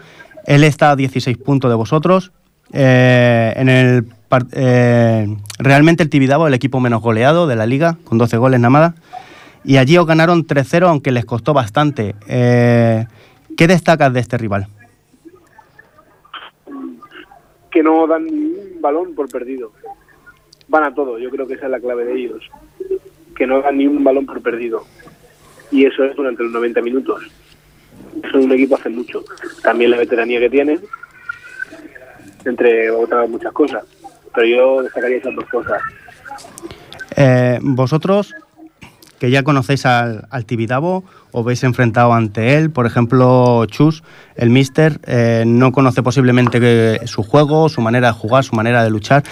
Él está a 16 puntos de vosotros. Eh, en el eh, realmente el Tibidabo el equipo menos goleado de la liga, con 12 goles nada más. Y allí os ganaron 3-0, aunque les costó bastante. Eh, ¿Qué destacas de este rival? Que no dan ni un balón por perdido. Van a todo, yo creo que esa es la clave de ellos. Que no dan ni un balón por perdido. Y eso es durante los 90 minutos. Son un equipo hace mucho. También la veteranía que tienen, entre otras muchas cosas. Pero yo destacaría esas dos cosas. Eh, vosotros, que ya conocéis al, al Tibidabo, os veis enfrentado ante él, por ejemplo, Chus, el Mister, eh, no conoce posiblemente que- su juego, su manera de jugar, su manera de luchar.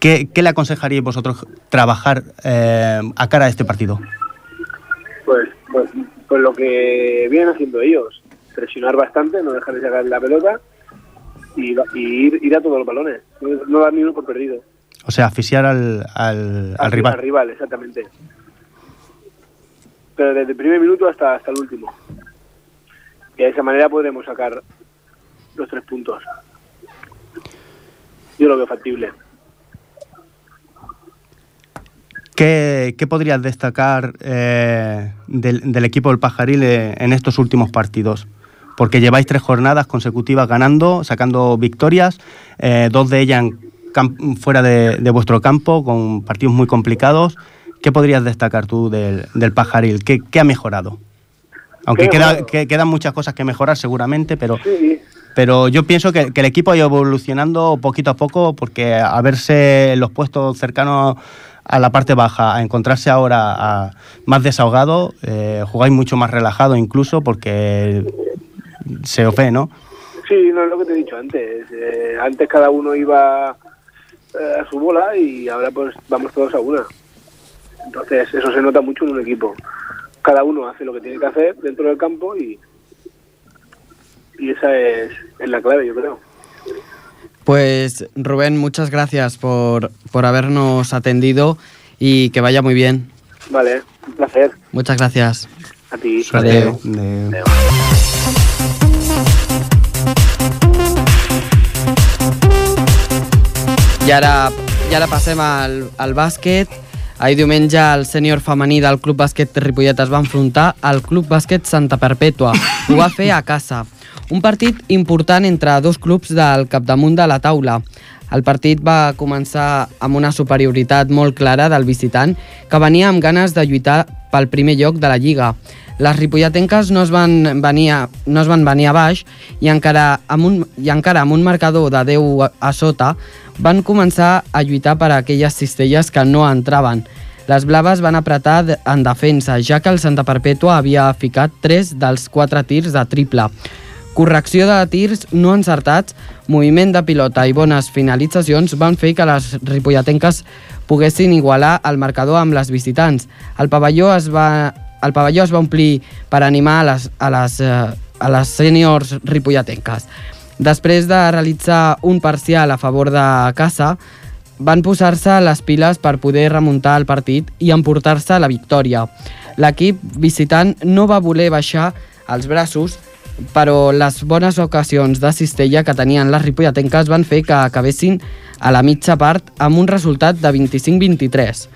¿Qué, qué le aconsejaríais vosotros trabajar eh, a cara a este partido? pues, pues, pues lo que vienen haciendo ellos, presionar bastante, no dejar de sacar la pelota y, y ir, ir a todos los balones, no, no dar ni uno por perdido. O sea, asfixiar al, al- al Al rival. Al rival, exactamente. Pero desde el primer minuto hasta, hasta el último. Y de esa manera podremos sacar los tres puntos. Yo lo veo factible. ¿Qué, qué podrías destacar eh, del, del equipo del Pajaril eh, en estos últimos partidos? Porque lleváis tres jornadas consecutivas ganando, sacando victorias, eh, dos de ellas fuera de, de vuestro campo, con partidos muy complicados. ¿Qué podrías destacar tú del, del Pajaril? ¿Qué, qué ha mejorado? Aunque quedan muchas cosas que mejorar seguramente, pero, Sí, pero yo pienso que, que el equipo ha ido evolucionando poquito a poco porque a verse en los puestos cercanos a la parte baja, a encontrarse ahora a- más desahogado, eh, jugáis mucho más relajado incluso porque se os ve, ¿no? Sí, no es lo que te he dicho antes. Eh, antes cada uno iba eh, a su bola y ahora pues vamos todos a una. Entonces eso se nota mucho en un equipo. Cada uno hace lo que tiene que hacer dentro del campo y, y esa es, es la clave, yo creo. Pues Rubén, muchas gracias por, por habernos atendido y que vaya muy bien. Vale, un placer. Muchas gracias. A ti. De- I ara, i ara passem al, al bàsquet. Ahir diumenge el sènior femení del Club Bàsquet Ripollet es va enfrontar al Club Bàsquet Santa Perpètua. Ho va fer a casa. Un partit important entre dos clubs del capdamunt de la taula. El partit va començar amb una superioritat molt clara del visitant que venia amb ganes de lluitar pel primer lloc de la Lliga. Les ripolletenques no es van venir a, no es van venir a baix i encara, amb un, i encara amb un marcador de 10 a, a sota van començar a lluitar per a aquelles cistelles que no entraven. Les blaves van apretar en defensa, ja que el Santa Perpètua havia ficat 3 dels 4 tirs de triple. Correcció de tirs no encertats, moviment de pilota i bones finalitzacions van fer que les ripolletenques poguessin igualar el marcador amb les visitants. El pavelló es va, el pavelló es va omplir per animar a les, a les, eh, a les sèniors ripolletenques. Després de realitzar un parcial a favor de casa, van posar-se les piles per poder remuntar el partit i emportar-se la victòria. L'equip visitant no va voler baixar els braços, però les bones ocasions de cistella que tenien les ripolletenques van fer que acabessin a la mitja part amb un resultat de 25-23.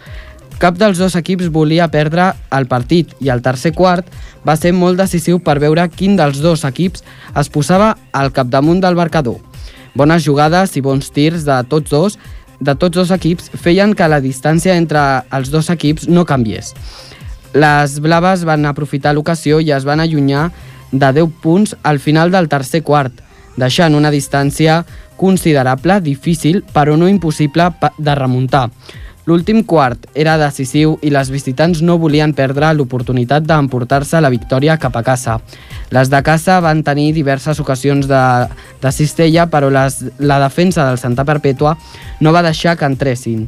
Cap dels dos equips volia perdre el partit i el tercer quart va ser molt decisiu per veure quin dels dos equips es posava al capdamunt del marcador. Bones jugades i bons tirs de tots dos de tots dos equips feien que la distància entre els dos equips no canviés. Les blaves van aprofitar l'ocasió i es van allunyar de 10 punts al final del tercer quart, deixant una distància considerable, difícil, però no impossible de remuntar. L'últim quart era decisiu i les visitants no volien perdre l'oportunitat d'emportar-se la victòria cap a casa. Les de casa van tenir diverses ocasions de, de cistella, però les, la defensa del Santa Perpètua no va deixar que entressin.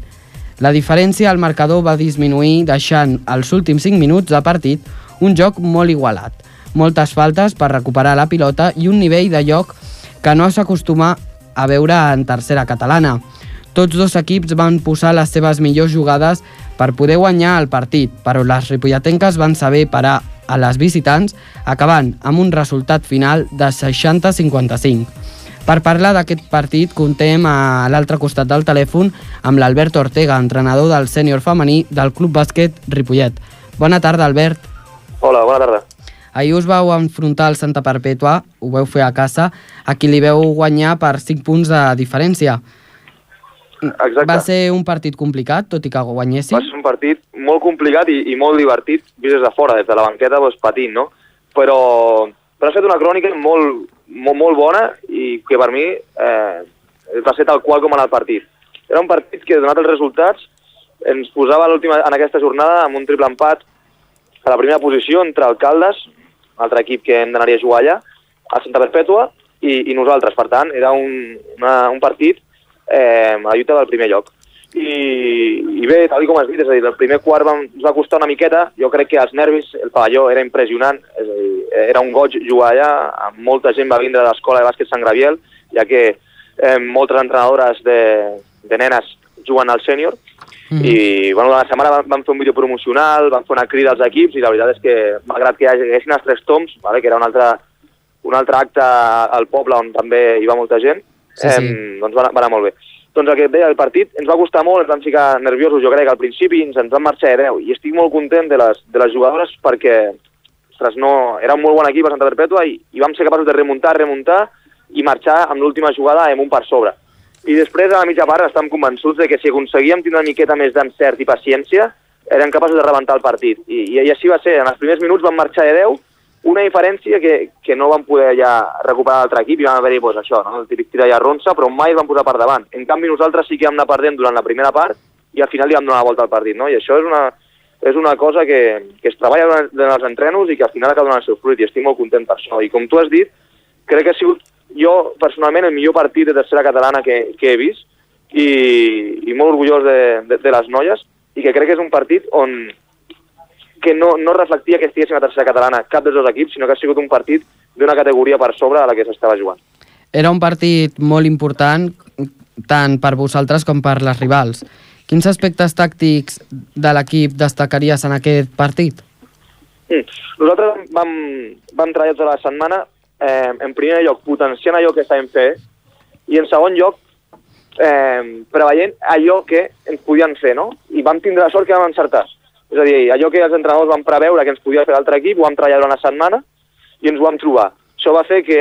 La diferència al marcador va disminuir deixant els últims 5 minuts de partit un joc molt igualat. Moltes faltes per recuperar la pilota i un nivell de lloc que no s'acostuma a veure en tercera catalana. Tots dos equips van posar les seves millors jugades per poder guanyar el partit, però les ripolletenques van saber parar a les visitants, acabant amb un resultat final de 60-55. Per parlar d'aquest partit, contem a l'altre costat del telèfon amb l'Albert Ortega, entrenador del sènior femení del Club Bàsquet Ripollet. Bona tarda, Albert. Hola, bona tarda. Ahir us vau enfrontar al Santa Perpètua, ho veu fer a casa, a qui li veu guanyar per 5 punts de diferència. Exacte. Va ser un partit complicat, tot i que guanyessin. Va ser un partit molt complicat i, i molt divertit, vist des de fora, des de la banqueta, doncs, patint, no? Però, però has fet una crònica molt, molt, molt bona i que per mi eh, va ser tal qual com en el partit. Era un partit que, donat els resultats, ens posava l'última en aquesta jornada amb un triple empat a la primera posició entre Alcaldes, altre equip que hem d'anar a jugar allà, a Santa Perpètua i, i nosaltres. Per tant, era un, una, un partit eh, a la lluita del primer lloc. I, i bé, tal com has dit, és a dir, el primer quart va, ens va costar una miqueta, jo crec que els nervis, el pavelló era impressionant, és a dir, era un goig jugar allà, molta gent va vindre de l'escola de bàsquet Sant Graviel, ja que eh, moltes entrenadores de, de nenes juguen al sènior, Mhm. i bueno, la setmana vam, vam fer un vídeo promocional, vam fer una crida als equips i la veritat és que, malgrat que hi haguessin els tres toms, vale, que era un altre, un altre acte al poble on també hi va molta gent, Sí, sí. Em, doncs va, anar- va anar molt bé. Doncs el que deia, el partit ens va costar molt, ens vam ficar nerviosos, jo crec, al principi, ens, ens vam marxar 10, i estic molt content de les, de les jugadores perquè, ostres, no, era un molt bon equip a Santa Perpètua i, i vam ser capaços de remuntar, remuntar i marxar amb l'última jugada amb un per sobre. I després, a la mitja part, estàvem convençuts de que si aconseguíem tenir una miqueta més d'encert i paciència, érem capaços de rebentar el partit. I, i, i així va ser. En els primers minuts vam marxar de 10, una diferència que, que no vam poder ja recuperar l'altre equip i vam haver-hi doncs, això, no? el típic tira i arronsa, però mai vam posar per davant. En canvi, nosaltres sí que vam anar perdent durant la primera part i al final li vam donar la volta al partit. No? I això és una, és una cosa que, que es treballa durant els entrenos i que al final acaba donant el seu fruit i estic molt content per això. I com tu has dit, crec que ha sigut jo, personalment, el millor partit de tercera catalana que, que he vist i, i molt orgullós de, de, de les noies i que crec que és un partit on que no, no reflectia que estiguessin a tercera catalana cap dels dos equips, sinó que ha sigut un partit d'una categoria per sobre a la que s'estava jugant. Era un partit molt important tant per vosaltres com per les rivals. Quins aspectes tàctics de l'equip destacaries en aquest partit? Mm. Nosaltres vam, vam treballar tota la setmana eh, en primer lloc potenciant allò que estàvem fent i en segon lloc eh, preveient allò que ens podien fer, no? I vam tindre la sort que vam encertar. És a dir, allò que els entrenadors van preveure que ens podia fer l'altre equip, ho vam treballar durant la setmana i ens ho vam trobar. Això va fer que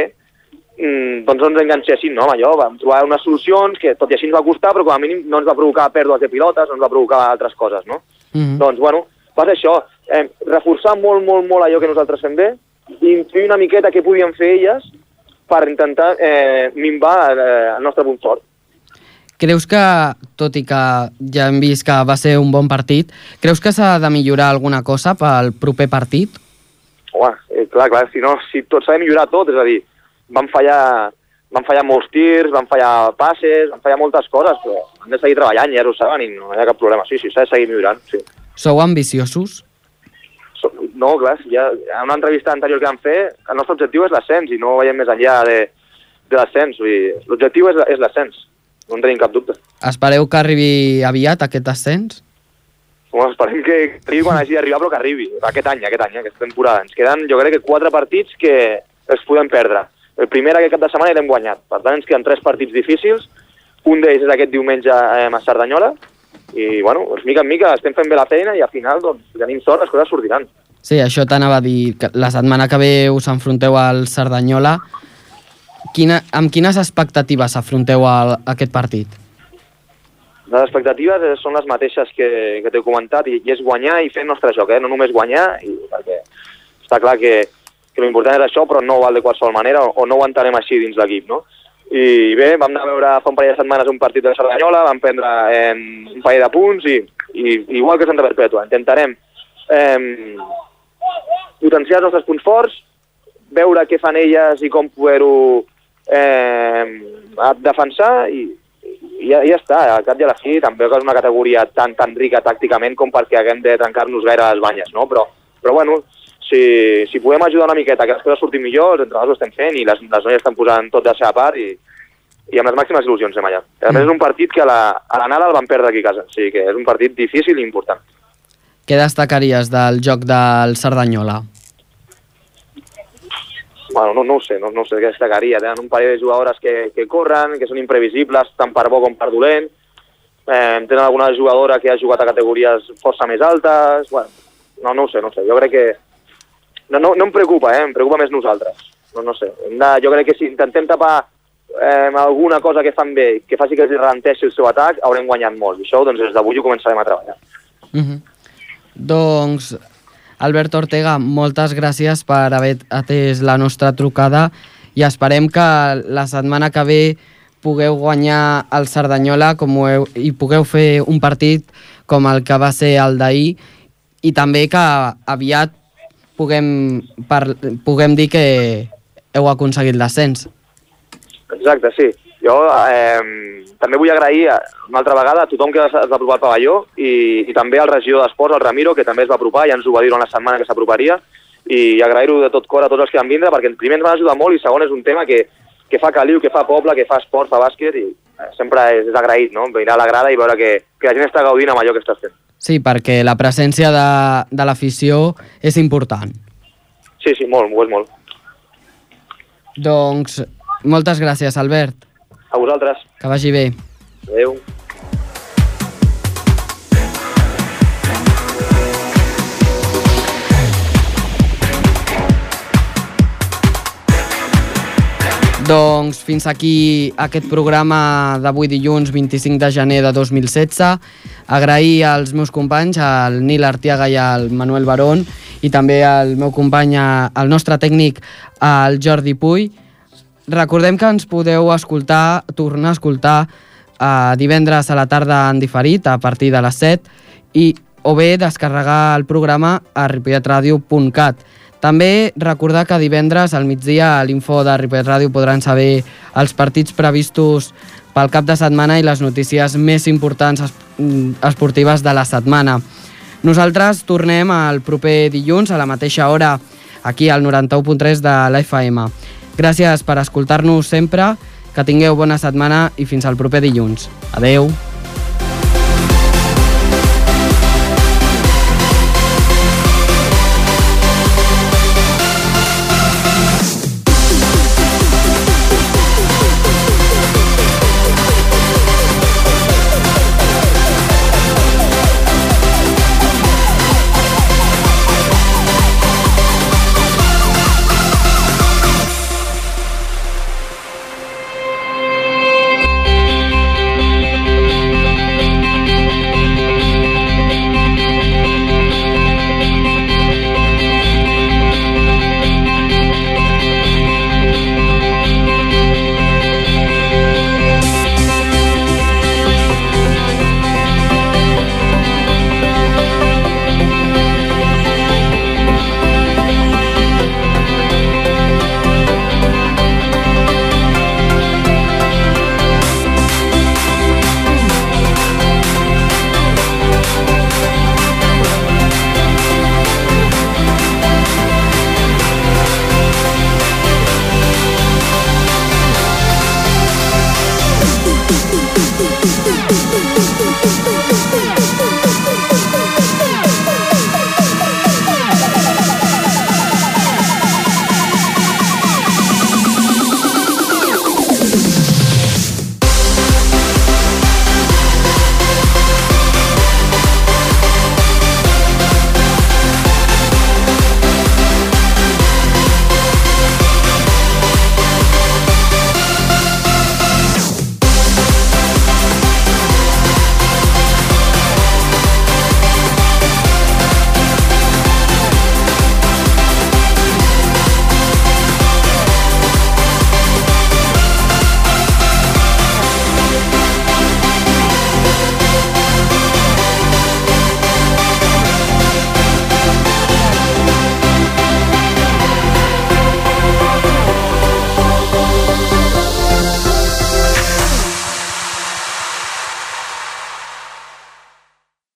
mm, doncs no ens enganxéssim, no, amb allò. Vam trobar unes solucions que tot i així ens va costar, però com a mínim no ens va provocar pèrdues de pilotes, no ens va provocar altres coses, no? Mm -hmm. Doncs, bueno, va ser això. eh, reforçar molt, molt, molt allò que nosaltres fem bé i intuir una miqueta què podien fer elles per intentar eh, minvar eh, el nostre punt fort. Creus que, tot i que ja hem vist que va ser un bon partit, creus que s'ha de millorar alguna cosa pel proper partit? Home, eh, clar, clar, si no, si tot s'ha de millorar tot, és a dir, van fallar, van fallar molts tirs, van fallar passes, van fallar moltes coses, però han de seguir treballant, ja ho saben, i no hi ha cap problema. Sí, sí, s'ha de seguir millorant, sí. Sou ambiciosos? So- No, clar, ja, en una entrevista anterior que vam fer, el nostre objectiu és l'ascens i no veiem més enllà de, de l'ascens. L'objectiu és, és l'ascens, no en tenim cap dubte. Espereu que arribi aviat aquest ascens? Home, esperem que arribi quan hagi d'arribar, però que arribi. Aquest any, aquest any, aquesta temporada. Ens queden, jo crec que quatre partits que es podem perdre. El primer aquest cap de setmana ja l'hem guanyat. Per tant, ens queden tres partits difícils. Un d'ells és aquest diumenge eh, a Cerdanyola. I, bueno, doncs, mica en mica estem fent bé la feina i al final, doncs, tenim sort, les coses sortiran. Sí, això t'anava a dir, que la setmana que ve us enfronteu al Cerdanyola. Quina, amb quines expectatives afronteu el, aquest partit? Les expectatives són les mateixes que, que t'he comentat i, i és guanyar i fer el nostre joc, eh? no només guanyar, i, perquè està clar que, que l'important és això, però no val de qualsevol manera o, o no ho entenem així dins l'equip, no? I bé, vam anar a veure fa un parell de setmanes un partit de Cerdanyola, vam prendre eh, un parell de punts i, i igual que Santa Perpètua, intentarem eh, potenciar els nostres punts forts, veure què fan elles i com poder-ho eh, defensar i, i ja, ja està, al cap i a la fi tampoc és una categoria tan tan rica tàcticament com perquè haguem de trencar-nos gaire les banyes, no? Però, però bueno, si, si podem ajudar una miqueta que les coses surtin millor, els entrenadors ho estem fent i les, les noies estan posant tot de la seva part i, i amb les màximes il·lusions anem allà. A més és un partit que a la- a l'anada el van perdre aquí a casa, o sigui que és un partit difícil i important. Què destacaries del joc del Cerdanyola? Bueno, no, no ho sé, no, no sé què destacaria. Tenen un parell de jugadores que, que corren, que són imprevisibles, tant per bo com per dolent. Eh, tenen alguna jugadora que ha jugat a categories força més altes. Bueno, no, no ho sé, no ho sé. Jo crec que... No, no, no em preocupa, eh? em preocupa més nosaltres. No, no sé. De, jo crec que si intentem tapar eh, alguna cosa que fan bé, que faci que els ralenteixi el seu atac, haurem guanyat molt. I això, doncs, des d'avui ho començarem a treballar. Mhm. Doncs, Albert Ortega, moltes gràcies per haver atès la nostra trucada i esperem que la setmana que ve pugueu guanyar el Cerdanyola com heu, i pugueu fer un partit com el que va ser el d'ahir i també que aviat puguem, par, puguem dir que heu aconseguit l'ascens. Exacte, sí. Jo eh, també vull agrair eh, una altra vegada a tothom que es va apropar al pavelló i, i també al regidor d'Esports, el Ramiro, que també es va apropar, ja ens ho va dir la setmana que s'aproparia, i agrair-ho de tot cor a tots els que van vindre, perquè primer ens van ajudar molt i segon és un tema que, que fa caliu, que fa poble, que fa esport, fa bàsquet, i eh, sempre és, és agraït, no?, venir a la grada i veure que, que la gent està gaudint amb allò que estàs fent. Sí, perquè la presència de, de l'afició és important. Sí, sí, molt, ho és molt. Doncs moltes gràcies, Albert. A vosaltres. Que vagi bé. Adéu. Doncs fins aquí aquest programa d'avui dilluns 25 de gener de 2016. Agrair als meus companys, al Nil Artiaga i al Manuel Barón, i també al meu company, al nostre tècnic, al Jordi Puy. Recordem que ens podeu escoltar, tornar a escoltar eh, divendres a la tarda en diferit a partir de les 7 i o bé descarregar el programa a ripolletradio.cat. També recordar que divendres al migdia a l'info de Ripollet Ràdio podran saber els partits previstos pel cap de setmana i les notícies més importants mm, esportives de la setmana. Nosaltres tornem el proper dilluns a la mateixa hora aquí al 91.3 de l'FM. Gràcies per escoltar-nos sempre, que tingueu bona setmana i fins al proper dilluns. Adeu!